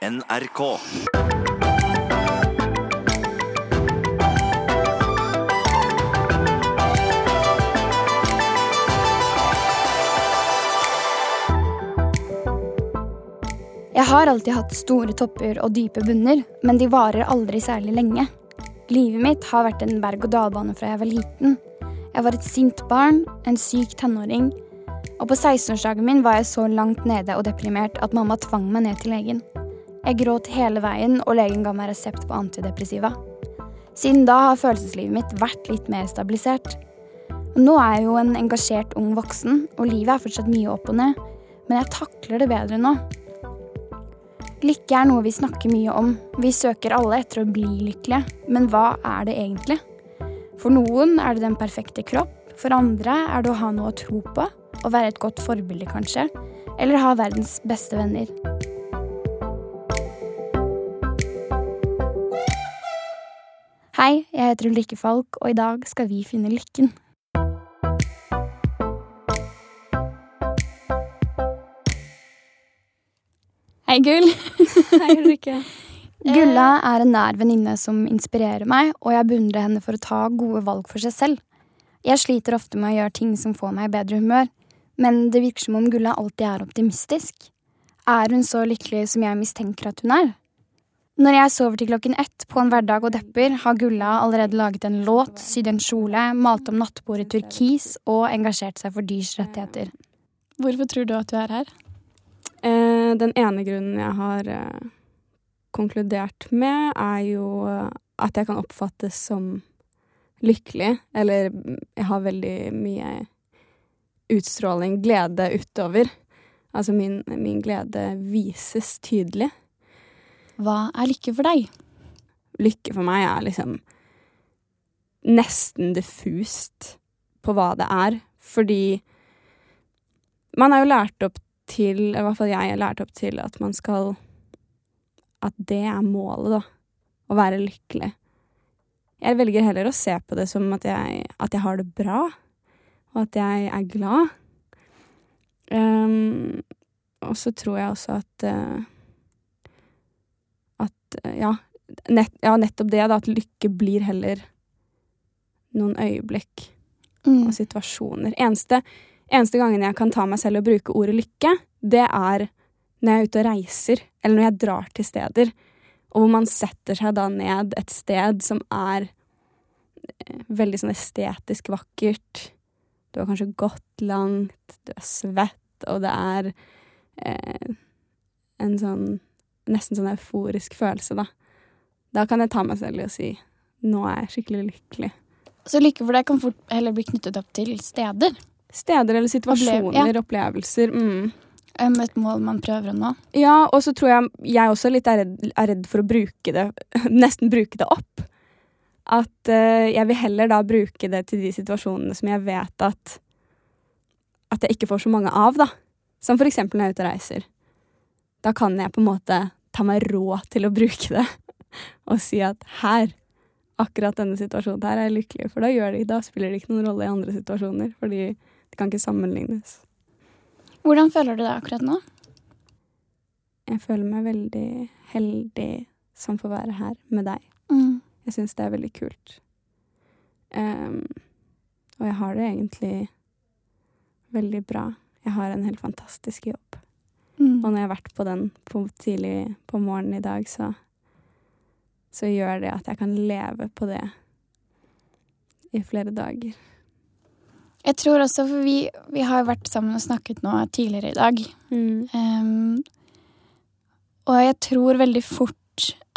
NRK. Jeg har alltid hatt store topper og dype bunner, men de varer aldri særlig lenge. Livet mitt har vært en berg-og-dal-bane fra jeg var liten. Jeg var et sint barn, en syk tenåring, og på 16-årsdagen min var jeg så langt nede og deprimert at mamma tvang meg ned til legen. Jeg gråt hele veien, og legen ga meg resept på antidepressiva. Siden da har følelseslivet mitt vært litt mer stabilisert. Nå er jeg jo en engasjert ung voksen, og livet er fortsatt mye opp og ned, men jeg takler det bedre nå. Lykke er noe vi snakker mye om. Vi søker alle etter å bli lykkelige. Men hva er det egentlig? For noen er det den perfekte kropp. For andre er det å ha noe å tro på. Å være et godt forbilde, kanskje. Eller ha verdens beste venner. Hei, jeg heter Ulrikke Falk, og i dag skal vi finne lykken. Hei, Gull. Hei, Ulrikke. Gulla er en nær venninne som inspirerer meg, og jeg beundrer henne for å ta gode valg for seg selv. Jeg sliter ofte med å gjøre ting som får meg i bedre humør, men det virker som om Gulla alltid er optimistisk. Er hun så lykkelig som jeg mistenker at hun er? Når jeg sover til klokken ett på en hverdag og depper, har Gulla allerede laget en låt, sydd en kjole, malt om nattbordet turkis og engasjert seg for dyrs rettigheter. Hvorfor tror du at du er her? Eh, den ene grunnen jeg har eh, konkludert med, er jo eh, at jeg kan oppfattes som lykkelig. Eller jeg har veldig mye utstråling, glede utover. Altså min, min glede vises tydelig. Hva er lykke for deg? Lykke for meg er liksom nesten diffust på hva det er, fordi man er jo lært opp til, i hvert fall jeg er lært opp til, at man skal At det er målet, da. Å være lykkelig. Jeg velger heller å se på det som at jeg, at jeg har det bra, og at jeg er glad. Um, og så tror jeg også at uh, Eh, ja, nett, ja, nettopp det, da, at lykke blir heller noen øyeblikk mm. og situasjoner. Eneste, eneste gangen jeg kan ta meg selv og bruke ordet lykke, det er når jeg er ute og reiser, eller når jeg drar til steder, og hvor man setter seg da ned et sted som er eh, veldig sånn estetisk vakkert. Du har kanskje gått langt, du er svett, og det er eh, en sånn nesten sånn euforisk følelse, da. Da kan jeg ta meg selv i å si nå er jeg skikkelig lykkelig. Så lykke for deg kan fort heller bli knyttet opp til steder? Steder eller situasjoner, Opplev, ja. opplevelser. Mm. Et mål man prøver å nå? Ja, og så tror jeg jeg også litt er redd, er redd for å bruke det Nesten bruke det opp. At uh, jeg vil heller da bruke det til de situasjonene som jeg vet at At jeg ikke får så mange av, da. Som for eksempel når jeg er ute og reiser. Da kan jeg på en måte ta meg råd til å bruke det og si at her, akkurat denne situasjonen her, er jeg lykkelig. For da, det, da spiller det ikke noen rolle i andre situasjoner, fordi det kan ikke sammenlignes. Hvordan føler du deg akkurat nå? Jeg føler meg veldig heldig som får være her med deg. Mm. Jeg syns det er veldig kult. Um, og jeg har det egentlig veldig bra. Jeg har en helt fantastisk jobb. Mm. Og når jeg har vært på den på tidlig på morgenen i dag, så, så gjør det at jeg kan leve på det i flere dager. Jeg tror også, for vi, vi har vært sammen og snakket nå tidligere i dag. Mm. Um, og jeg tror veldig fort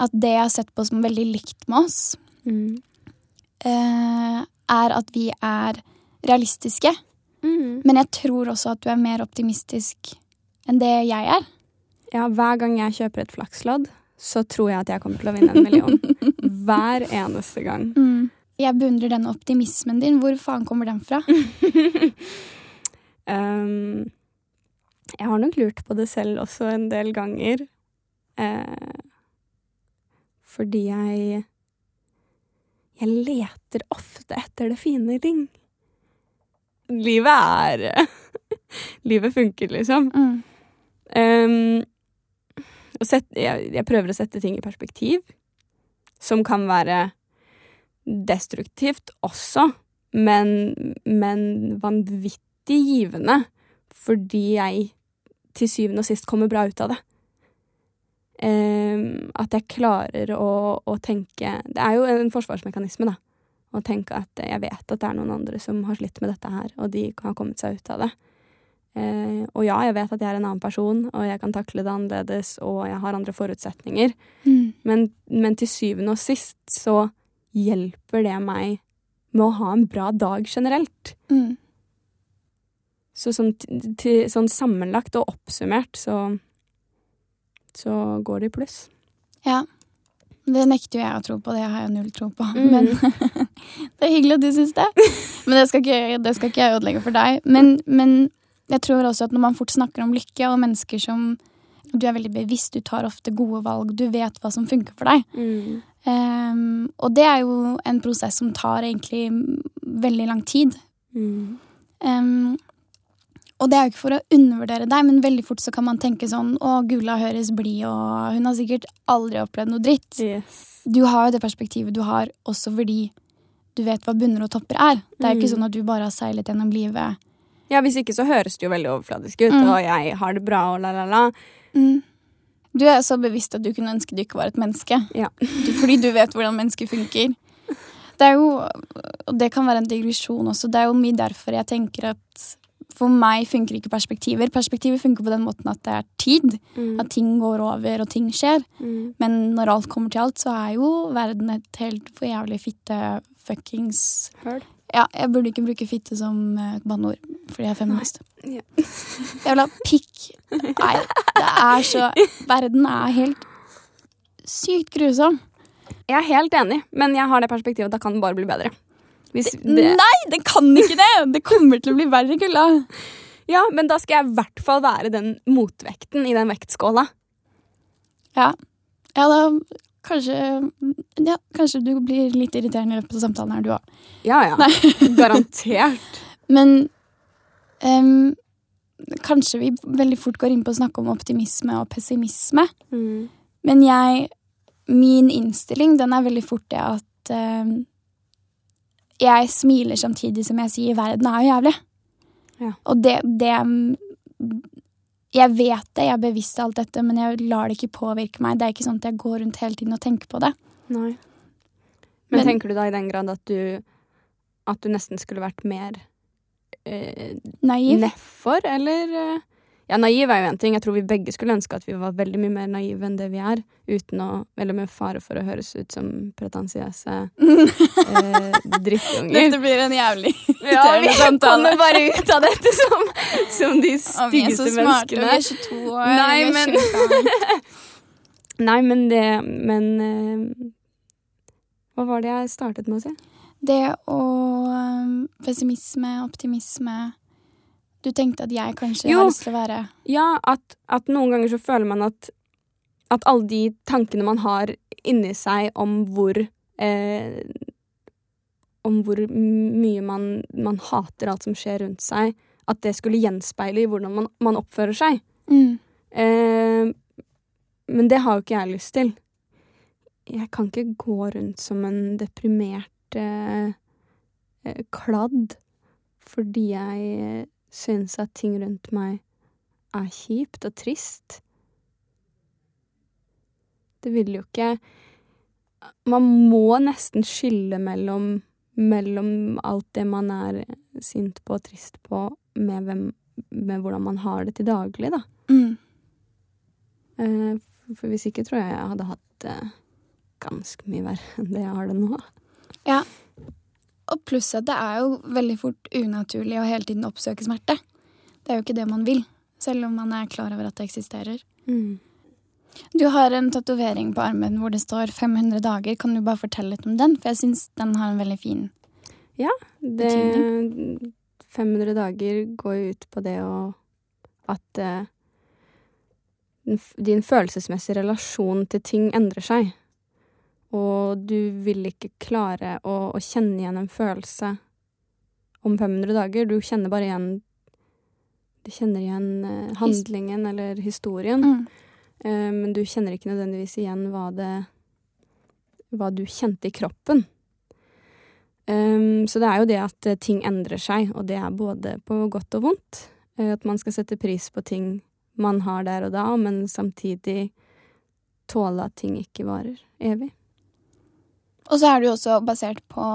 at det jeg har sett på som veldig likt med oss, mm. uh, er at vi er realistiske. Mm. Men jeg tror også at du er mer optimistisk enn det jeg er. Ja, hver gang jeg kjøper et flakslodd, så tror jeg at jeg kommer til å vinne en million. hver eneste gang. Mm. Jeg beundrer den optimismen din. Hvor faen kommer den fra? um, jeg har nok lurt på det selv også en del ganger. Eh, fordi jeg Jeg leter ofte etter det fine ting. Livet er Livet funker, liksom. Mm. Um, set, jeg, jeg prøver å sette ting i perspektiv. Som kan være destruktivt også, men, men vanvittig givende. Fordi jeg til syvende og sist kommer bra ut av det. Um, at jeg klarer å, å, tenke Det er jo en forsvarsmekanisme, da. Å tenke at jeg vet at det er noen andre som har slitt med dette her, og de har kommet seg ut av det. Uh, og ja, jeg vet at jeg er en annen person, og jeg kan takle det annerledes, og jeg har andre forutsetninger. Mm. Men, men, til syvende og sist så hjelper det meg med å ha en bra dag generelt. Mm. Så sånn, til, sånn sammenlagt og oppsummert så så går det i pluss. Ja. Det nekter jo jeg å tro på, det har jeg null tro på. Mm. Men det er hyggelig at du syns det. Men det skal, ikke, det skal, ikke, jeg ødelegge for deg. Men, men, jeg tror også at når man fort snakker om lykke, og mennesker som Du er veldig bevisst, du tar ofte gode valg, du vet hva som funker for deg. Mm. Um, og det er jo en prosess som tar egentlig veldig lang tid. Mm. Um, og det er jo ikke for å undervurdere deg, men veldig fort så kan man tenke sånn Å, Gula høres blid, og hun har sikkert aldri opplevd noe dritt. Yes. Du har jo det perspektivet du har også fordi du vet hva bunner og topper er. Det er jo mm. ikke sånn at du bare har seilet gjennom livet. Ja, hvis ikke så høres det jo veldig overfladisk ut, mm. og jeg har det bra og la-la-la. Mm. Du er så bevisst at du kunne ønske du ikke var et menneske. Ja. fordi du vet hvordan mennesker funker. Det er jo, og det kan være en digresjon også, det er jo mye derfor jeg tenker at for meg funker ikke perspektiver. Perspektiver funker på den måten at det er tid. Mm. At ting går over, og ting skjer. Mm. Men når alt kommer til alt, så er jo verden et helt for jævlig fitte fuckings Høl. Ja, jeg burde ikke bruke fitte som uh, banneord, fordi jeg er feminist. Ja. jeg vil ha pikk. Nei, det er så Verden er helt sykt grusom. Jeg er helt enig, men jeg har det perspektivet at da kan det bare bli bedre. Det... Nei, det kan ikke det! Det kommer til å bli verre, kulda. Ja, men da skal jeg i hvert fall være den motvekten i den vektskåla. Ja. Ja, da kanskje Ja, kanskje du blir litt irriterende i løpet av samtalen her, du òg. Ja, ja. Garantert. Men um, kanskje vi veldig fort går inn på å snakke om optimisme og pessimisme. Mm. Men jeg Min innstilling, den er veldig fort det at um, jeg smiler samtidig som jeg sier 'verden er jo jævlig'. Ja. Og det, det Jeg vet det, jeg er bevisst alt dette, men jeg lar det ikke påvirke meg. Det er ikke sånn at jeg går rundt hele tiden og tenker på det. Nei. Men, men tenker du da i den grad at du at du nesten skulle vært mer eh, Naiv? Nedfor, eller eh, ja, naiv er jo én ting. Jeg tror vi begge skulle ønske at vi var veldig mye mer naive enn det vi er. Uten å, eller med fare for å høres ut som pretensiøse eh, drittunger. Dette blir en jævlig Ja, vi kommer bare ut av dette som, som de styggeste menneskene. Vi er så smarte, vi er 22 år. Nei, men Nei, men det Men eh, Hva var det jeg startet med å si? Det å um, Pessimisme, optimisme du tenkte at jeg kanskje jo, har lyst til å være Ja, at, at, noen ganger så føler man at, at alle de tankene man har inni seg om hvor eh, Om hvor mye man, man, hater alt som skjer rundt seg, at det skulle gjenspeile i hvordan man, man oppfører seg. Mm. Eh, men det har jo ikke jeg lyst til. Jeg kan ikke gå rundt som en deprimert eh, eh kladd fordi jeg syns at ting rundt meg er kjipt og trist. Det vil jo ikke Man må nesten skille mellom, mellom alt det man er sint på og trist på, med, hvem, med hvordan man har det til daglig, da. Mm. Eh, for hvis ikke tror jeg jeg hadde hatt det ganske mye verre enn det jeg har det nå. Ja, og pluss at det er jo veldig fort unaturlig å hele tiden oppsøke smerte. Det er jo ikke det man vil, selv om man er klar over at det eksisterer. Mm. Du har en tatovering på armen hvor det står 500 dager. Kan du bare fortelle litt om den? For jeg syns den har en veldig fin Ja, det 500 dager går jo ut på det å At uh, din følelsesmessige relasjon til ting endrer seg og du vil ikke klare å, å, kjenne igjen en følelse om 500 dager. Du kjenner bare igjen Du kjenner igjen eh, handlingen eller historien. Mm. Eh, men du kjenner ikke nødvendigvis igjen hva det Hva du kjente i kroppen. Um, så det er jo det at eh, ting endrer seg, og det er både på godt og vondt. At man skal sette pris på ting man har der og da, men samtidig tåle at ting ikke varer evig. Og så er det jo også basert på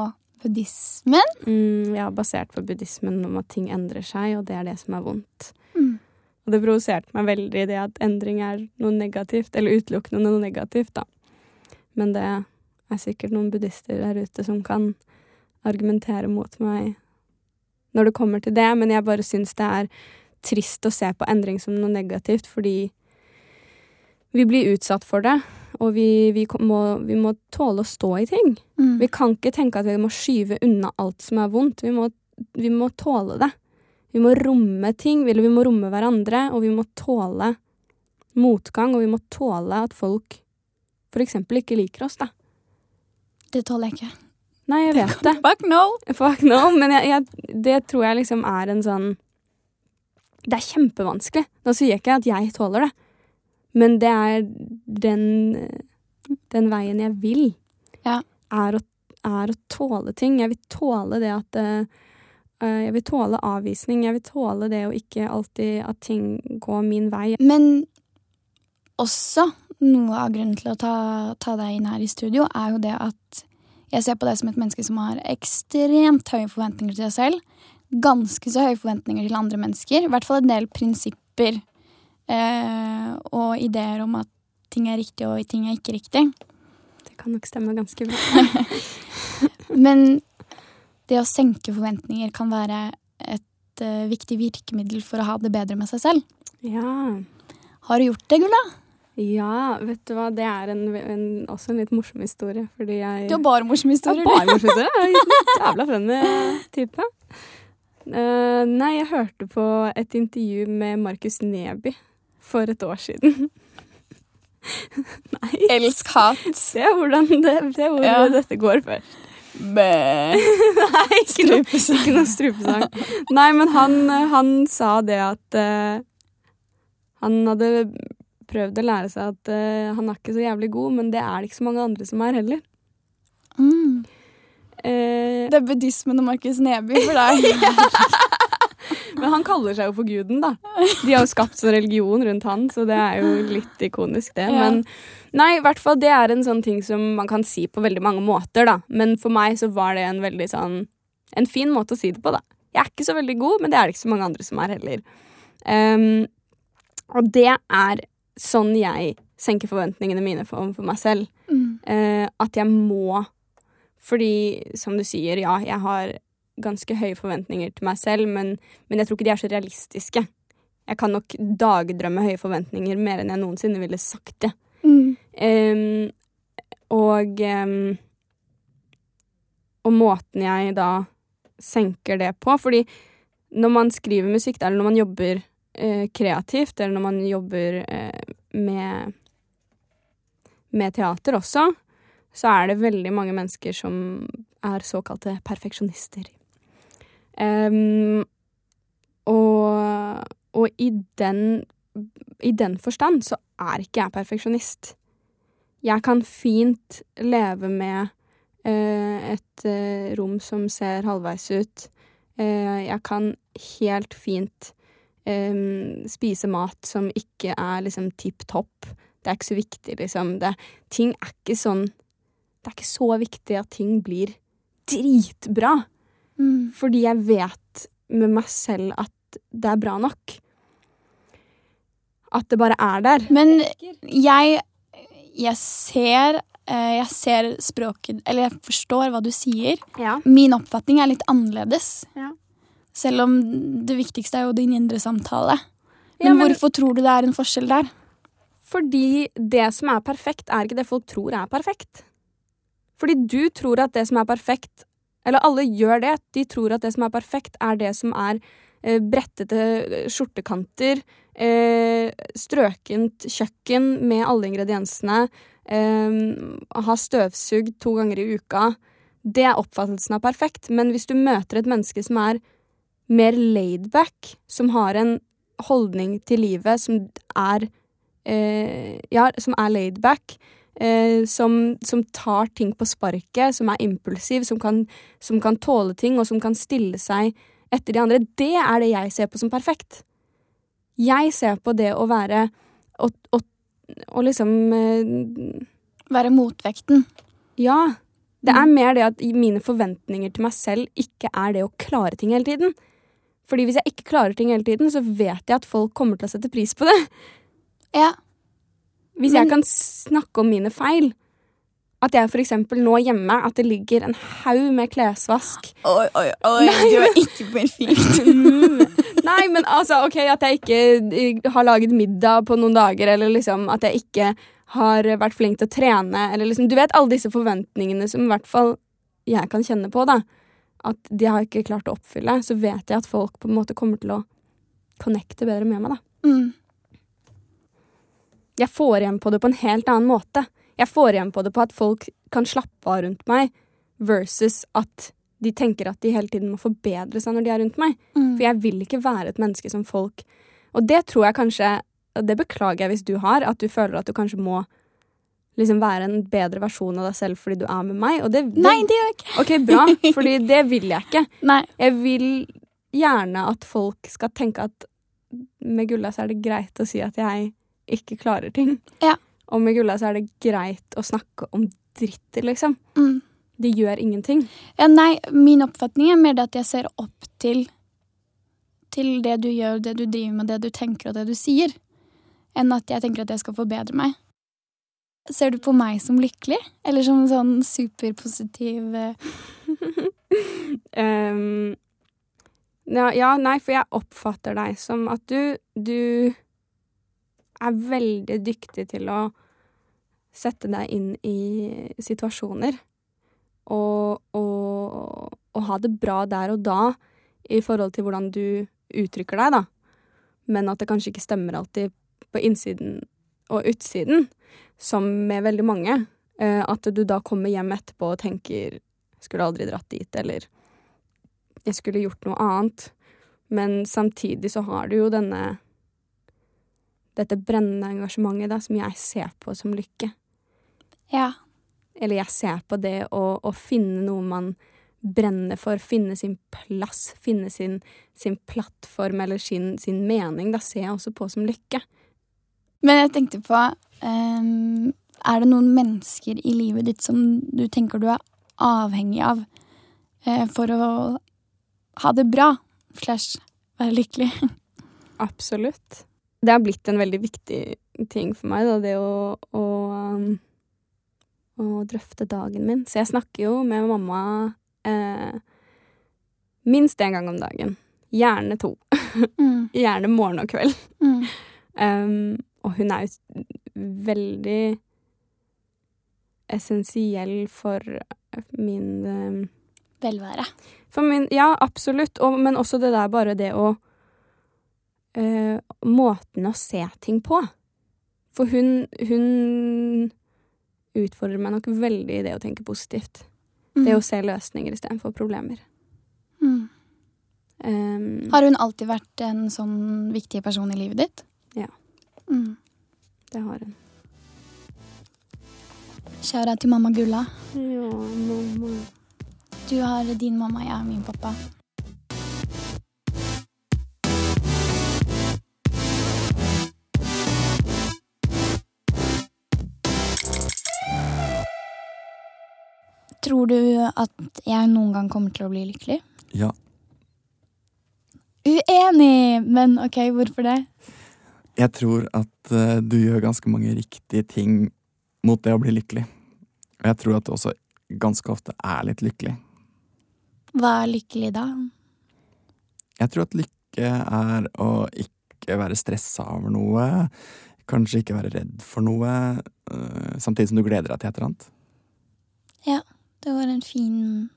buddhismen. Mm, ja, basert på buddhismen om at ting endrer seg, og det er det som er vondt. Mm. Og det provoserte meg veldig det at endring er noe negativt, eller utelukkende noe negativt, da. Men det er sikkert noen buddhister der ute som kan argumentere mot meg når det kommer til det, men jeg bare syns det er trist å se på endring som noe negativt, fordi vi blir utsatt for det, og vi, vi, må, vi må, tåle å stå i ting. Mm. Vi kan ikke tenke at vi må skyve unna alt som er vondt. Vi må, vi må tåle det. Vi må romme ting, eller vi må romme hverandre, og vi må tåle motgang, og vi må tåle at folk for eksempel ikke liker oss, da. Det tåler jeg ikke. Nei, jeg vet det. Fuck no! Fuck no, Men jeg, jeg, det tror jeg liksom er en sånn Det er kjempevanskelig. Nå sier jeg ikke at jeg tåler det, men det er den, den veien jeg vil. Ja. Er, å, er, å, tåle ting. Jeg vil tåle det at uh, Jeg vil tåle avvisning. Jeg vil tåle det å ikke alltid at ting går min vei. Men også noe av grunnen til å ta, ta deg inn her i studio, er jo det at jeg ser på deg som et menneske som har ekstremt høye forventninger til deg selv. Ganske så høye forventninger til andre mennesker. I hvert fall en del prinsipper eh, og ideer om at ting er riktig og ting er ikke riktig. Det kan nok stemme ganske bra. Men det å senke forventninger kan være et uh, viktig virkemiddel for å ha det bedre med seg selv. Ja. Har du gjort det, Gulla? Ja, vet du hva, det er en, en, også en litt morsom historie, fordi jeg Du har bare morsomme historier, du. Bare morsomme historier. Er jævla funny type. Uh, nei, jeg hørte på et intervju med Markus Neby for et år siden. nei. Elsk-hat. Se hvordan det, se hvor ja. dette går først. Bæ. nei, ikke noe, ikke noe strupesang. Nei, men han, han sa det at uh, han hadde prøvd å lære seg at uh, han er ikke så jævlig god, men det er det ikke så mange andre som er heller. Mm. Uh, det er buddhismen og Markus Neby for deg. men han kaller seg jo for guden, da. De har jo skapt sånn religion rundt han, så det er jo litt ikonisk, det. Ja. Men nei, i hvert fall det er en sånn ting som man kan si på veldig mange måter, da. Men for meg så var det en veldig sånn En fin måte å si det på, da. Jeg er ikke så veldig god, men det er det ikke så mange andre som er heller. Um, og det er sånn jeg senker forventningene mine for, for meg selv. Mm. Uh, at jeg må Fordi, som du sier, ja, jeg har ganske høye forventninger til meg selv, men, men jeg tror ikke de er så realistiske. Jeg kan nok dagdrømme høye forventninger mer enn jeg noensinne ville sagt det. Mm. Um, og um, Og måten jeg da senker det på Fordi når man skriver musikk, eller når man jobber uh, kreativt, eller når man jobber uh, med, med teater også, så er det veldig mange mennesker som er såkalte perfeksjonister. Um, og, og i den i den forstand så er ikke jeg perfeksjonist. Jeg kan fint leve med uh, et uh, rom som ser halvveis ut. Uh, jeg kan helt fint um, spise mat som ikke er liksom tipp topp. Det er ikke så viktig, liksom. Det, ting er ikke sånn Det er ikke så viktig at ting blir dritbra. Mm. Fordi jeg vet med meg selv at det er bra nok. At det bare er der. Men jeg Jeg ser eh, jeg ser språket Eller jeg forstår hva du sier. Ja. Min oppfatning er litt annerledes. Ja. Selv om det viktigste er jo din indre samtale. Men, ja, men, hvorfor tror du det er en forskjell der? Fordi det som er perfekt, er ikke det folk tror er perfekt. Fordi du tror at det som er perfekt Eller alle gjør det. De tror at det som er perfekt, er det som er eh, brettete skjortekanter, eh, strøkent kjøkken med alle ingrediensene, eh, ha støvsugd to ganger i uka. Det er oppfattelsen av perfekt. Men hvis du møter et menneske som er mer laidback, som har en holdning til livet som er eh, Ja, som er laidback. Eh, som, som, tar ting på sparket, som er impulsiv, som kan, som kan tåle ting, og som kan stille seg etter de andre. Det er det jeg ser på som perfekt. Jeg ser på det å være Å liksom eh, Være motvekten. Ja. Det er mm. mer det at mine forventninger til meg selv ikke er det å klare ting hele tiden. Fordi hvis jeg ikke klarer ting hele tiden, så vet jeg at folk kommer til å sette pris på det. Ja. Hvis Men... jeg kan snakke om mine feil, at jeg eksempel nå hjemme at det ligger en haug med klesvask Oi, oi, oi, Nei, du er ikke perfekt. Nei, men altså, ok, at jeg ikke eh, har laget middag på noen dager, eller liksom at jeg ikke har vært flink til å trene, eller liksom Du vet alle disse forventningene som i hvert fall jeg kan kjenne på, da. At de har ikke klart å oppfylle. Så vet jeg at folk på en måte kommer til å connecte bedre med meg, da. Mm. Jeg får igjen på det på en helt annen måte. Jeg får igjen på det på at folk kan slappe av rundt meg, versus at de tenker at de hele tiden må forbedre seg når de er rundt meg. Mm. For jeg vil ikke være et menneske som folk Og det tror jeg kanskje Og det beklager jeg hvis du har, at du føler at du kanskje må liksom være en bedre versjon av deg selv fordi du er med meg. Det, det, Nei, det gjør jeg ikke. Ok, bra, fordi det vil jeg ikke. Nei. Jeg vil gjerne at folk skal tenke at med Gulla så er det greit å si at jeg ikke klarer ting. Ja. Og med Gulla så er det greit å snakke om dritt, liksom. Mm. Det gjør ingenting. Ja, nei, min oppfatning er mer det at jeg ser opp til til det du gjør, det du driver med, det du tenker og det du sier, enn at jeg tenker at jeg skal forbedre meg. Ser du på meg som lykkelig, eller som en sånn superpositiv um, ja, ja, nei, for jeg oppfatter deg som at du Du er veldig dyktig til å sette deg inn i situasjoner. Og, og, og, ha det bra der og da i forhold til hvordan du uttrykker deg, da. Men at det kanskje ikke stemmer alltid på innsiden og utsiden, som med veldig mange. Eh, at du da kommer hjem etterpå og tenker 'skulle aldri dratt dit', eller 'jeg skulle gjort noe annet'. Men samtidig så har du jo denne dette brennende engasjementet da, som jeg ser på som lykke. Ja. Eller jeg ser på det å, å finne noe man brenner for, finne sin plass, finne sin, sin plattform eller sin, sin, mening. Da ser jeg også på som lykke. Men jeg tenkte på um, Er det noen mennesker i livet ditt som du tenker du er avhengig av uh, for å ha det bra slash være lykkelig? Absolutt det har blitt en veldig viktig ting for meg, da, det å, å, um, å drøfte dagen min. Så jeg snakker jo med mamma eh, minst én gang om dagen. Gjerne to. Mm. Gjerne morgen og kveld. Mm. Um, og hun er jo veldig essensiell for min um, Velvære. For min, ja, absolutt. Og, men også det der bare det å uh, måten å se ting på. For hun, hun utfordrer meg nok veldig i det å tenke positivt. Mm. Det å se løsninger istedenfor problemer. Mm. Um, har hun alltid vært en sånn viktig person i livet ditt? Ja. Mm. Det har hun. Kjære til mamma Gulla. Ja, mamma. Du har din mamma, jeg har min pappa. Tror du at jeg noen gang kommer til å bli lykkelig? Ja. Uenig! Men ok, hvorfor det? Jeg tror at uh, du gjør ganske mange riktige ting mot det å bli lykkelig. Og jeg tror at du også ganske ofte er litt lykkelig. Hva er lykkelig, da? Jeg tror at lykke er å ikke være stressa over noe. Kanskje ikke være redd for noe, uh, samtidig som du gleder deg til et eller annet. Ja. Det var en fin,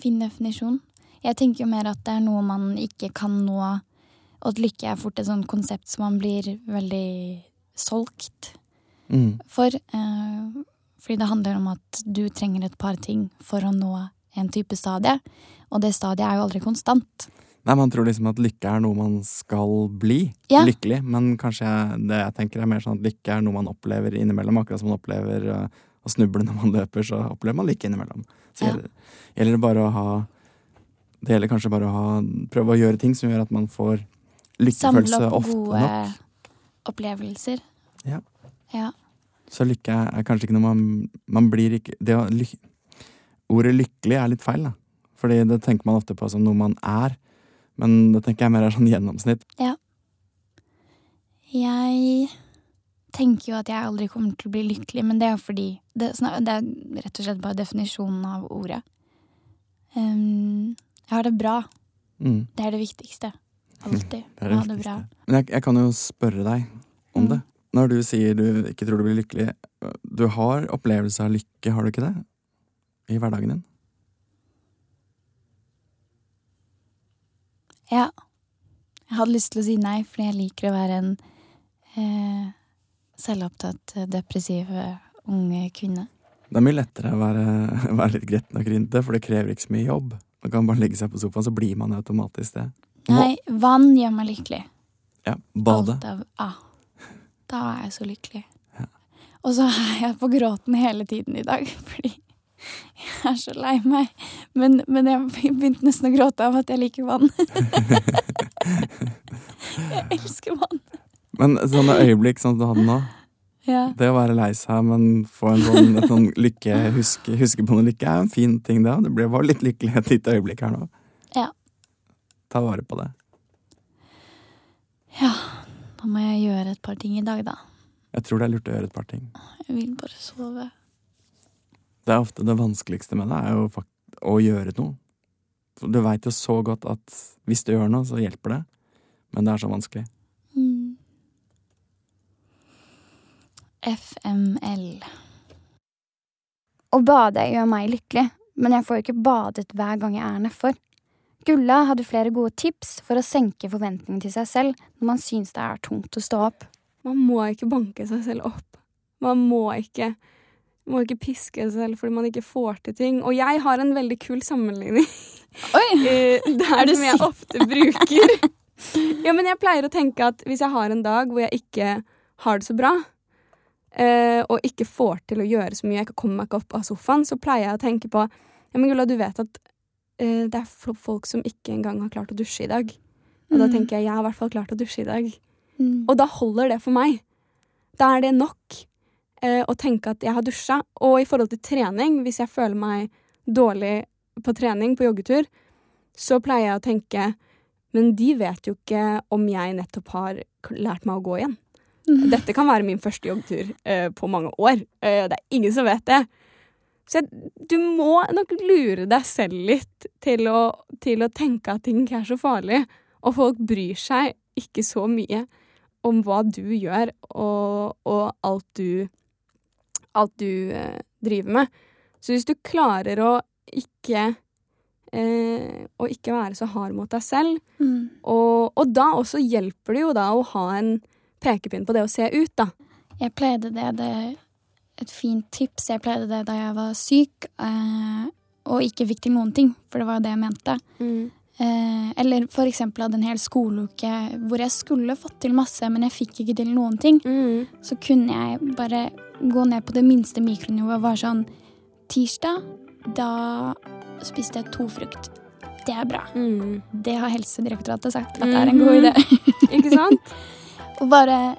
fin definisjon. Jeg tenker jo mer at det er noe man ikke kan nå, og at lykke er fort et sånt konsept som man blir veldig solgt mm. for. Eh, fordi det handler om at du trenger et par ting for å nå en type stadie, og det stadiet er jo aldri konstant. Nei, Man tror liksom at lykke er noe man skal bli. Ja. Lykkelig. Men kanskje det jeg tenker er mer sånn at lykke er noe man opplever innimellom. Akkurat som man opplever uh, å snuble når man løper, så opplever man lykke innimellom. Så gjelder, gjelder det bare å ha Det gjelder kanskje bare å ha, prøve å gjøre ting som gjør at man får lykkefølelse ofte nok. Samle opp gode opplevelser. Ja. Ja. Så lykke er, kanskje ikke noe man Man blir ikke det å, ly, Ordet lykkelig er litt feil, da. Fordi det tenker man ofte på som noe man er. Men det tenker jeg mer er sånn gjennomsnitt. Ja. Jeg tenker jo at jeg aldri kommer til å bli lykkelig, men det er fordi Det, det er rett og slett bare definisjonen av ordet. Um, jeg har det bra. Mm. Det er det viktigste. Alltid. Det det ha det bra. Men jeg, jeg kan jo spørre deg om Mm. det. Når du sier du ikke tror du blir lykkelig, du har opplevelse av lykke, har du ikke det? I hverdagen din? Ja. Jeg hadde lyst til å si nei, fordi jeg liker å være en eh, selvopptatt, eh, depressiv ung kvinne. Det er mye lettere å være, være litt gretten og grinte, for det krever ikke så mye jobb. Man kan bare legge seg på sofaen, så blir man automatisk det. Nei, vann gjør meg lykkelig. Ja, bade. Alt av ah, Da er jeg så lykkelig. Ja. Og så er jeg på gråten hele tiden i dag, fordi jeg er så lei meg. Men, men jeg begynte nesten å gråte av at jeg liker vann. jeg elsker vann. Men sånne øyeblikk som du hadde nå, Ja. det å være lei seg, men få en sånn, sånn lykke, huske, huske på noe lykke, er en fin ting, det. Du ble bare litt lykkelig et lite øyeblikk her nå. Ja. Ta vare på det. ja. Da må jeg gjøre et par ting i dag, da. Jeg tror det er lurt å gjøre et par ting. Jeg vil bare sove. Det er ofte det vanskeligste med det, er jo fakt å gjøre noe. Du veit jo så godt at hvis du gjør noe, så hjelper det. Men det er så vanskelig. FML. Å bade gjør meg lykkelig, men jeg får ikke badet hver gang jeg er nedfor. Gulla hadde flere gode tips for å senke forventningene til seg selv når man syns det er tungt å stå opp. Man må ikke banke seg selv opp. Man må ikke, må ikke piske seg selv fordi man ikke får til ting. Og jeg har en veldig kul sammenligning Oi! eh, der det som jeg ofte bruker. ja, men jeg pleier å tenke at hvis jeg har en dag hvor jeg ikke har det så bra, og ikke får til å gjøre så mye, jeg kommer meg ikke opp av sofaen, så pleier jeg å tenke på Ja, men Gulla, du vet at eh, det er folk som ikke engang har klart å dusje i dag. Og da Mm. tenker jeg jeg har i hvert fall klart å dusje i dag. Mm. Og da holder det for meg. Da er det nok eh, å tenke at jeg har dusja. Og i forhold til trening, hvis jeg føler meg dårlig på trening, på joggetur, så pleier jeg å tenke Men de vet jo ikke om jeg nettopp har lært meg å gå igjen. Mm. Dette kan være min første joggtur eh, på mange år. Eh, det er ingen som vet det. Så jeg, du må nok lure deg selv litt til å, til å tenke at ting ikke er så farlig. Og folk bryr seg ikke så mye om hva du gjør, og, og alt du Alt du eh, driver med. Så hvis du klarer å ikke eh, Å ikke være så hard mot deg selv, Mm. og, og da også hjelper det jo da å ha en pekepinn på det å se ut, da. Jeg pleide det, det er et fint tips. Jeg pleide det da jeg var syk eh, og ikke fikk til noen ting, for det var jo det jeg mente. Eh, eller for eksempel hadde en hel skoleuke hvor jeg skulle fått til masse, men jeg fikk ikke til noen ting. Så kunne jeg bare gå ned på det minste mikronivået og være sånn Tirsdag, da spiste jeg to frukt. Det er bra. Mm. Det har Helsedirektoratet sagt at det er en god idé. Ikke sant? Og bare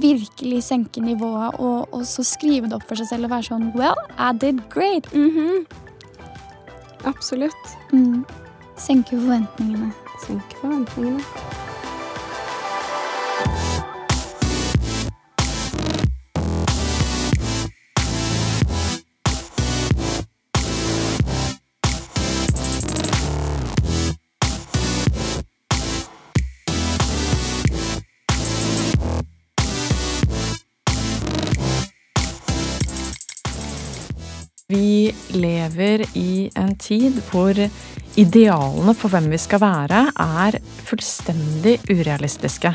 virkelig senke nivået, og, og så skrive det opp for seg selv og være sånn Well, I did great. Mhm. Absolutt. Mm. Senke forventningene. Senke forventningene. Lever i en tid hvor idealene for hvem vi skal være, er fullstendig urealistiske.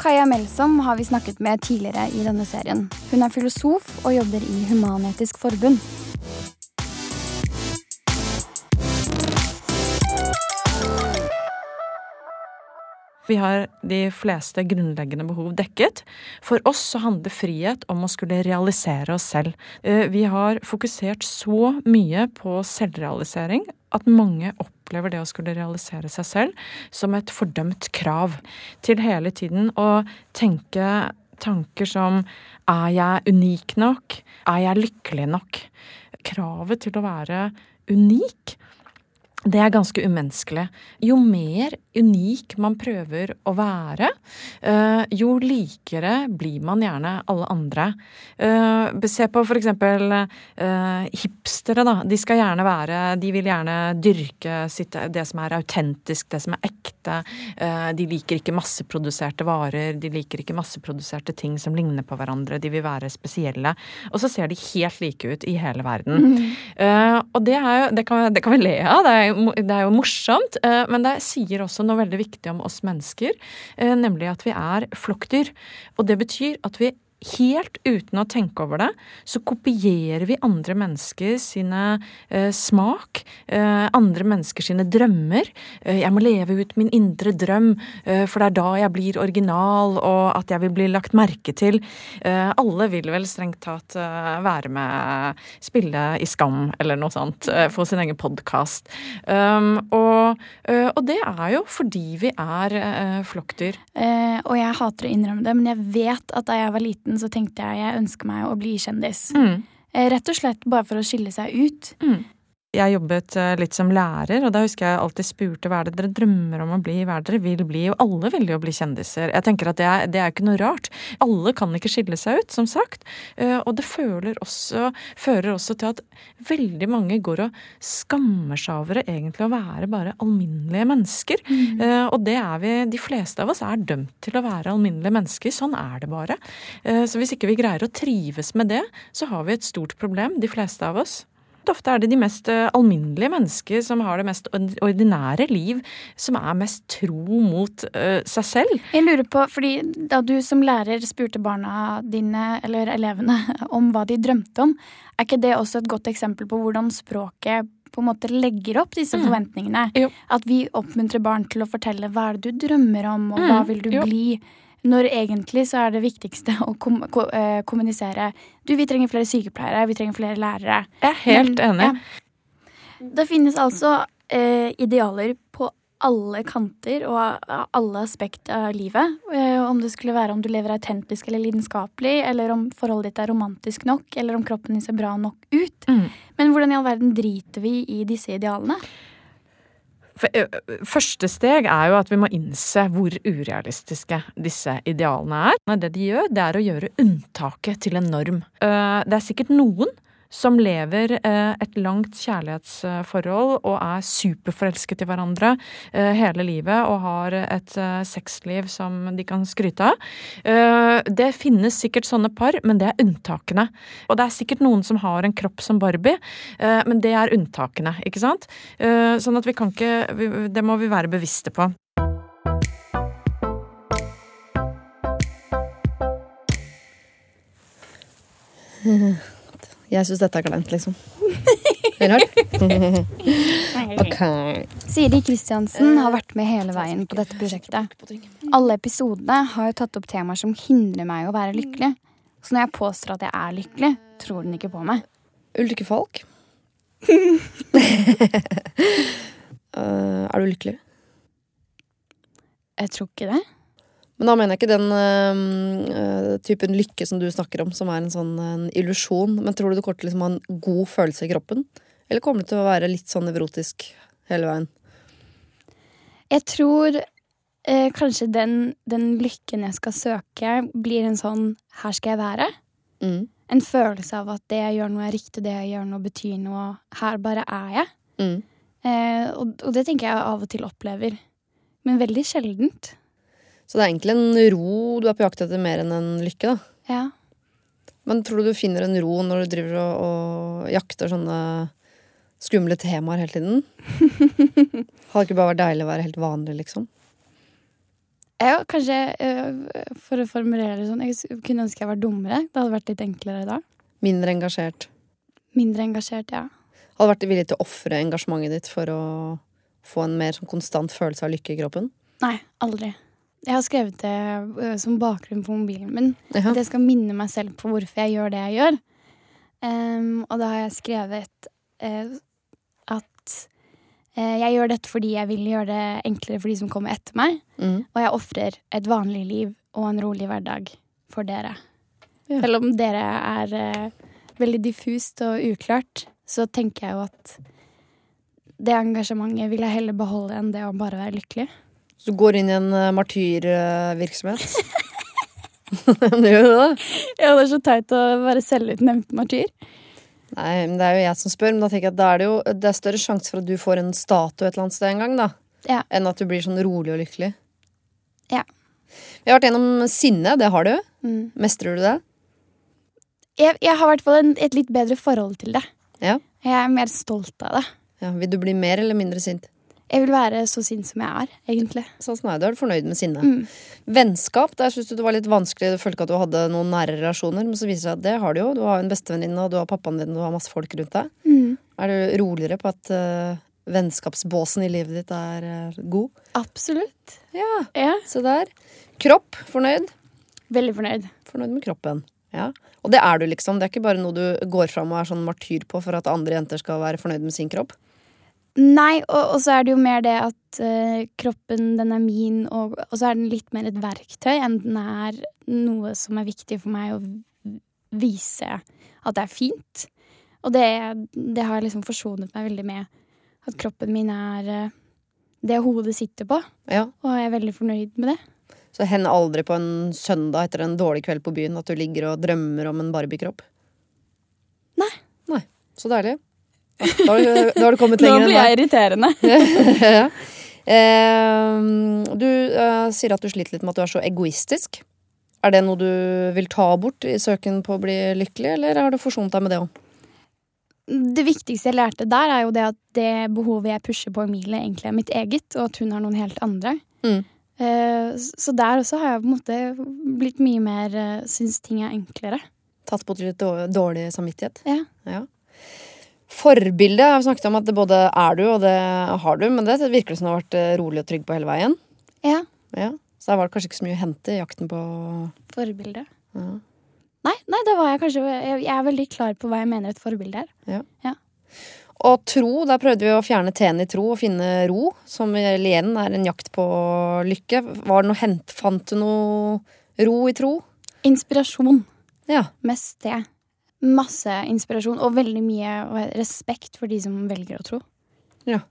Kaja Melsom har vi snakket med tidligere i denne serien. Hun er filosof og jobber i Human-Etisk Forbund. Vi har de fleste grunnleggende behov dekket. For oss så handler frihet om å skulle realisere oss selv. Eh, vi har fokusert så mye på selvrealisering at mange opplever det å skulle realisere seg selv som et fordømt krav. Til hele tiden å tenke tanker som er jeg unik nok? Er jeg lykkelig nok? Kravet til å være unik det er ganske umenneskelig. Jo mer unik man prøver å være, eh, jo likere blir man gjerne alle andre. Eh, se på for eksempel eh, hipstere, da. De skal gjerne være De vil gjerne dyrke det som er autentisk, det som er ekte. De liker ikke masseproduserte varer, de liker ikke masseproduserte ting som ligner på hverandre. De vil være spesielle. Og så ser de helt like ut i hele verden. Mm. Og det, jo, det, kan, det kan vi le av. Det er, det er jo morsomt, men det sier også noe veldig viktig om oss mennesker, eh, nemlig at vi er flokkdyr. Og det betyr at vi helt uten å tenke over det, så kopierer vi andre mennesker sine eh, smak, eh, andre mennesker sine drømmer. Eh, jeg må leve ut min indre drøm, eh, for det er da jeg blir original, og at jeg vil bli lagt merke til. Eh, alle vil vel strengt tatt eh, være med, spille i Skam eller noe sånt, få sin egen podkast. Um, og, og, det er jo fordi vi er flokkdyr. og jeg hater å innrømme det, men jeg vet at da jeg var liten så tenkte jeg jeg ønsker meg å bli kjendis. Mm. Eh, rett og slett bare for å skille seg ut. Mm. Jeg jobbet eh, litt som lærer, og da husker jeg alltid spurte hva er det dere drømmer om å bli, hva er det dere vil bli, og alle vil jo bli kjendiser. Jeg tenker at det er, det er ikke noe rart. Alle kan ikke skille seg ut, som sagt. Eh, og det også, fører også til at veldig mange går og skammer seg over egentlig å være bare alminnelige mennesker. Mm. Eh, og det er vi, de fleste av oss er dømt til å være alminnelige mennesker. Sånn er det bare. Så hvis ikke vi greier å trives med det, så har vi et stort problem, de fleste av oss ofte er det de mest eh, alminnelige mennesker som har det mest ordinære liv, som er mest tro mot uh, seg selv. Jeg lurer på, fordi da du som lærer spurte barna dine, eller elevene, om hva de drømte om, er ikke det også et godt eksempel på hvordan språket på en måte legger opp disse mm. forventningene? Jo. At vi oppmuntrer barn til å fortelle hva er det du drømmer om, og hva mm. vil du jo. bli? Når egentlig så er det viktigste å kom ko eh, kommunisere Du, vi trenger flere sykepleiere, vi trenger flere lærere. Jeg er helt Men, enig. Ja. Det finnes altså eh, idealer på alle kanter og alle aspekt av livet. Eh, om det skulle være om du lever autentisk eller lidenskapelig, eller om forholdet ditt er romantisk nok, eller om kroppen din ser bra nok ut. Mm. Men hvordan i all verden driter vi i disse idealene? Første steg er jo at vi må innse hvor urealistiske disse idealene er. Det de gjør, det er å gjøre unntaket til en norm. Det er sikkert noen som lever eh, et langt kjærlighetsforhold og er superforelsket i hverandre eh, hele livet og har et eh, sexliv som de kan skryte av. Det finnes sikkert sånne par, men det er unntakene. Og det er sikkert noen som har en kropp som Barbie, men det er unntakene, ikke sant? Sånn at vi kan ikke Det må vi være bevisste på. Jeg syns dette er kleint, liksom. Rart? ok. Siri Kristiansen har vært med hele veien på dette prosjektet. Alle episodene har jo tatt opp temaer som hindrer meg å være lykkelig. Så når jeg påstår at jeg er lykkelig, tror den ikke på meg. Ulrikke Falk. uh, er du lykkelig? Jeg tror ikke det. Men da mener jeg ikke den uh, typen lykke som du snakker om, som er en sånn en illusjon. Men tror du du kommer til liksom å ha en god følelse i kroppen? Eller kommer du til å være litt sånn nevrotisk hele veien? Jeg tror eh, kanskje den, den, lykken jeg skal søke, blir en sånn 'her skal jeg være'. Mm. En følelse av at det jeg gjør noe er riktig, det jeg gjør noe betyr noe. Her bare er jeg. Mm. Eh, og, og, det tenker jeg av og til opplever. Men veldig sjeldent. Så det er egentlig en ro du er på jakt etter mer enn en lykke, da. Ja. Men tror du du finner en ro når du driver og, og jakter sånne skumle temaer hele tiden? Hadde det ikke bare vært deilig å være helt vanlig, liksom? Ja, kanskje øh, For å formulere det sånn, jeg kunne ønske jeg var dummere. Det hadde vært litt enklere da. Mindre engasjert? Mindre engasjert, ja. Hadde vært villig til å ofre engasjementet ditt for å få en mer sånn konstant følelse av lykke i kroppen? Nei, aldri. Jeg har skrevet det øh, som bakgrunn på mobilen min. Jaha. At jeg skal minne meg selv på hvorfor jeg gjør det jeg gjør. Um, og da har jeg skrevet uh, at uh, jeg gjør dette fordi jeg vil gjøre det enklere for de som kommer etter meg. Mm. Og jeg ofrer et vanlig liv og en rolig hverdag for dere. Ja. Selv om dere er veldig diffust og uklart, så tenker jeg jo at det engasjementet vil jeg heller beholde enn det å bare være lykkelig. Så du går inn i en uh, martyrvirksomhet? du gjør du det. Ja, det er så teit å være selvutnevnt martyr. Nei, men det er jo jeg som spør, men da tenker jeg at da er det jo det er større sjanse for at du får en statue et eller annet sted en gang, da. Ja. Enn at du blir sånn rolig og lykkelig. Ja. Vi har vært gjennom sinne, det har du. Mm. Mestrer du det? Jeg, jeg har i hvert fall et litt bedre forhold til det. Ja. Jeg er mer stolt av det. ja. Vil du bli mer eller mindre sint? Jeg vil være så sint som jeg er, egentlig. Sånn som er, du er fornøyd med sinne. Mm. Vennskap, der syns du det var litt vanskelig. Du følte ikke at du hadde noen nære relasjoner, men så viser det seg at det har du jo. Du har en bestevenninne, og du har pappaen din, og du har masse folk rundt deg. Mm. Er du roligere på at uh, vennskapsbåsen i livet ditt er uh, god? Absolutt. Ja, Ja. se der. Kropp, fornøyd? Veldig fornøyd. Fornøyd med kroppen. Ja. Og det er du, liksom. Det er ikke bare noe du går fram og er sånn martyr på for at andre jenter skal være fornøyd med sin kropp. Nei, og, og så er det jo mer det at uh, kroppen, den er min, og, og så er den litt mer et verktøy enn den er noe som er viktig for meg å vise at det er fint. Og det, det har liksom forsonet meg veldig med at kroppen min er uh, det hodet sitter på, Ja. og jeg er veldig fornøyd med det. Så hender aldri på en søndag etter en dårlig kveld på byen at du ligger og drømmer om en Barbie-kropp? Nei. Nei. Så deilig. Da har, du, da har du kommet Nå lenger enn blir jeg irriterende. ja. Eh, du eh, sier at du sliter litt med at du er så egoistisk. Er det noe du vil ta bort i søken på å bli lykkelig, eller har du forsonet deg med det òg? Det viktigste jeg lærte der, er jo det at det behovet jeg pusher på Emilie, egentlig er mitt eget, og at hun har noen helt andre. Mm. Eh, Så der også har jeg på en måte blitt mye mer uh, Syns ting er enklere. Tatt bort litt dårlig samvittighet? Ja. Ja. Forbilde har vi snakket om at det både er du og det har du, men det virker det som du har vært eh, rolig og trygg på hele veien. Ja. Ja. Så der var det kanskje ikke så mye å hente i jakten på Forbilde. ja. Nei, nei, da var jeg kanskje Jeg jeg er veldig klar på hva jeg mener et forbilde er. Ja Og tro, der prøvde vi å fjerne T-en i tro og finne ro, som igjen er en jakt på lykke. Var det noe hent, Fant du noe ro i tro? Inspirasjon. Ja. Mest det. Masse inspirasjon, og veldig mye respekt for de som velger å tro. Ja.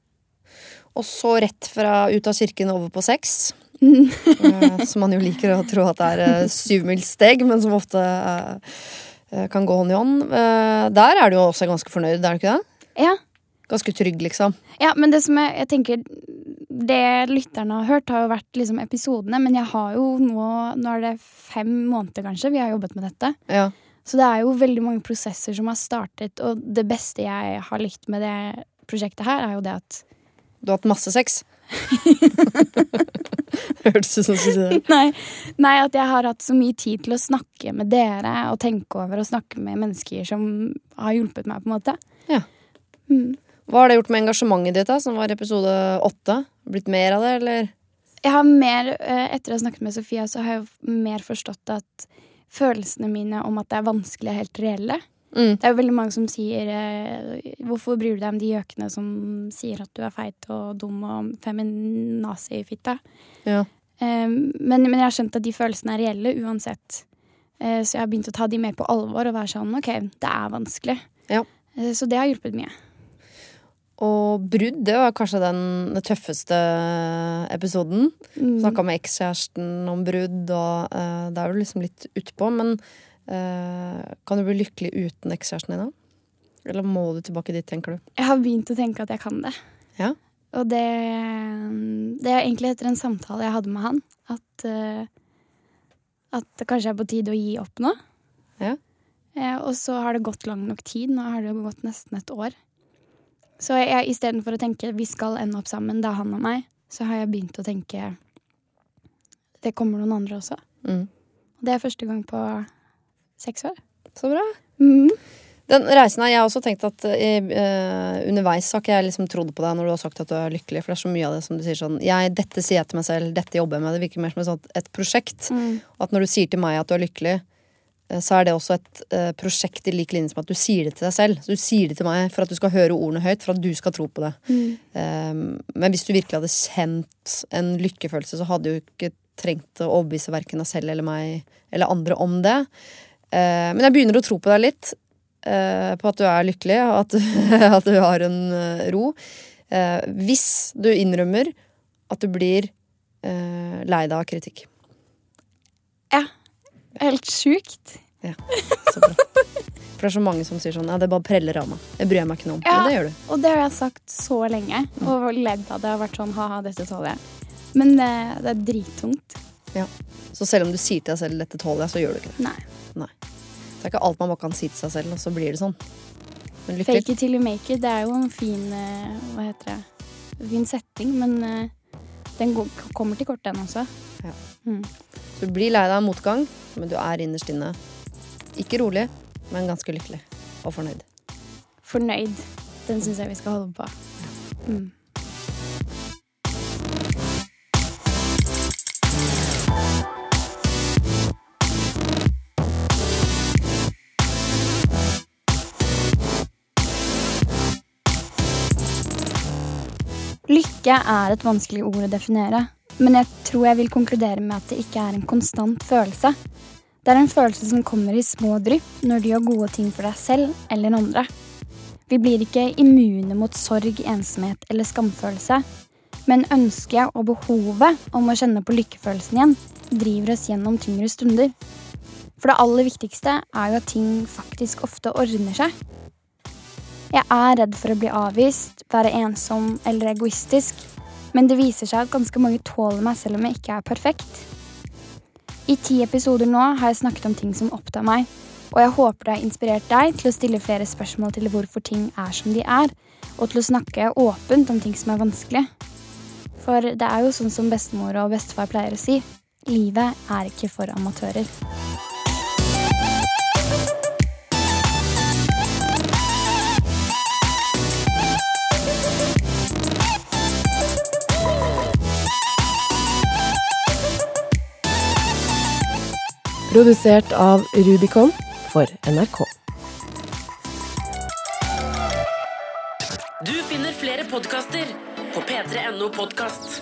Og så rett fra ut av kirken over på sex. Eh, som man jo liker å tro at det er eh, syvmilssteg, men som ofte eh, kan gå hånd i hånd. Der er du jo også ganske fornøyd, er du ikke det? Ja, Ganske trygg, liksom. Ja, men det som jeg, jeg tenker Det lytterne har hørt, har jo vært liksom episodene, men jeg har jo nå Nå er det fem måneder, kanskje, vi har jobbet med dette. Ja. Så det er jo veldig mange prosesser som har startet, og det beste jeg har likt med det prosjektet her, er jo det at Du har hatt masse sex. Hørtes ut som du sa det. Nei, nei, at jeg har hatt så mye tid til å snakke med dere og tenke over og snakke med mennesker som har hjulpet meg, på en måte. Ja. Mm. Hva har det gjort med engasjementet ditt, da, som var episode åtte? Blitt mer av det, eller? Jeg har mer, eh, Etter å ha snakket med Sofia, så har jeg mer forstått at følelsene mine om at det er vanskelig, er helt reelle. Mm. Det er jo veldig mange som sier eh, 'Hvorfor bryr du deg om de gjøkene som sier at du er feit og dum og feminazi-fitte?' Ja. Eh, men, men jeg har skjønt at de følelsene er reelle uansett. Eh, så jeg har begynt å ta de mer på alvor og være sånn 'OK, det er vanskelig'. Ja. Eh, så det har hjulpet mye. Og brudd, det var kanskje den, den tøffeste episoden. Mm. Snakka med ekskjæresten om brudd, og uh, det er jo liksom litt utpå. Men uh, kan du bli lykkelig uten ekskjæresten din, da? Eller må du tilbake dit, tenker du? Jeg har begynt å tenke at jeg kan det. Ja. Og det, det er egentlig etter en samtale jeg hadde med han, at, uh, at det kanskje er på tide å gi opp nå. Ja. Og så har det gått lang nok tid. Nå har det gått nesten et år. Så jeg, istedenfor å tenke vi skal ende opp sammen, det er han og meg, så har jeg begynt å tenke det kommer noen andre også. Mm. Det er første gang på seks år. Så bra. Mm. Den reisen her, Jeg har også tenkt at uh, underveis har ikke jeg liksom trodd på deg når du har sagt at du er lykkelig. For det er så mye av det som du sier sånn jeg, Dette sier jeg til meg selv, dette jobber jeg med. Det virker mer som et, prosjekt. Mm. At når du sier til meg at du er lykkelig, så er det også et uh, prosjekt i lik linje som at du sier det til deg selv. Så du sier det til meg for at du skal høre ordene høyt, for at du skal tro på det. Um, men hvis du virkelig hadde kjent en lykkefølelse, så hadde du ikke trengt å overbevise verken deg selv eller meg eller andre om det. men jeg begynner å tro på deg litt eh, på at du er lykkelig, og at, at du har en eh, ro. Eh, hvis du innrømmer at du blir eh, lei deg av kritikk. Ja. Helt sjukt. Ja, så bra. For det er så mange som sier sånn Ja, det bare preller av meg. Det bryr jeg meg ikke noe om. Ja. Men det gjør du. Og det har jeg sagt så lenge, og ledd av det. og vært sånn ha-ha, dette tåler jeg. Men det, det er drittungt. Ja. Så selv om du sier til deg selv 'dette tåler jeg', så gjør du ikke det. Nei. Det er ikke alt man bare kan si til seg selv, og så blir det sånn. Men lykke Fake it till you make it, det er jo en fin eh, Hva heter det? Fin setting, men eh, den kommer til kort, den også. Ja. Mm. Så du blir lei deg av motgang, men du er innerst inne ikke rolig, men ganske lykkelig og fornøyd. Fornøyd. Den syns jeg vi skal holde på. Mm. Lykke er et vanskelig ord å definere, men jeg tror jeg vil konkludere med at det ikke er en konstant følelse. Det er en følelse som kommer i små drypp når du gjør gode ting for deg selv eller andre. Vi blir ikke immune mot sorg, ensomhet eller skamfølelse, men ønsket og behovet om å kjenne på lykkefølelsen igjen driver oss gjennom tyngre stunder. For det aller viktigste er jo at ting faktisk ofte ordner seg. Jeg er redd for å bli avvist, være ensom eller egoistisk, men det viser seg at ganske mange tåler meg selv om jeg ikke er perfekt. I ti episoder nå har jeg snakket om ting som opptar meg, og jeg håper det har inspirert deg til å stille flere spørsmål til hvorfor ting er som de er, og til å snakke åpent om ting som er vanskelig. For det er jo sånn som bestemor og bestefar pleier å si, livet er ikke for amatører. Produsert av Rubicon for NRK. Du finner flere podkaster på p3.no podkast.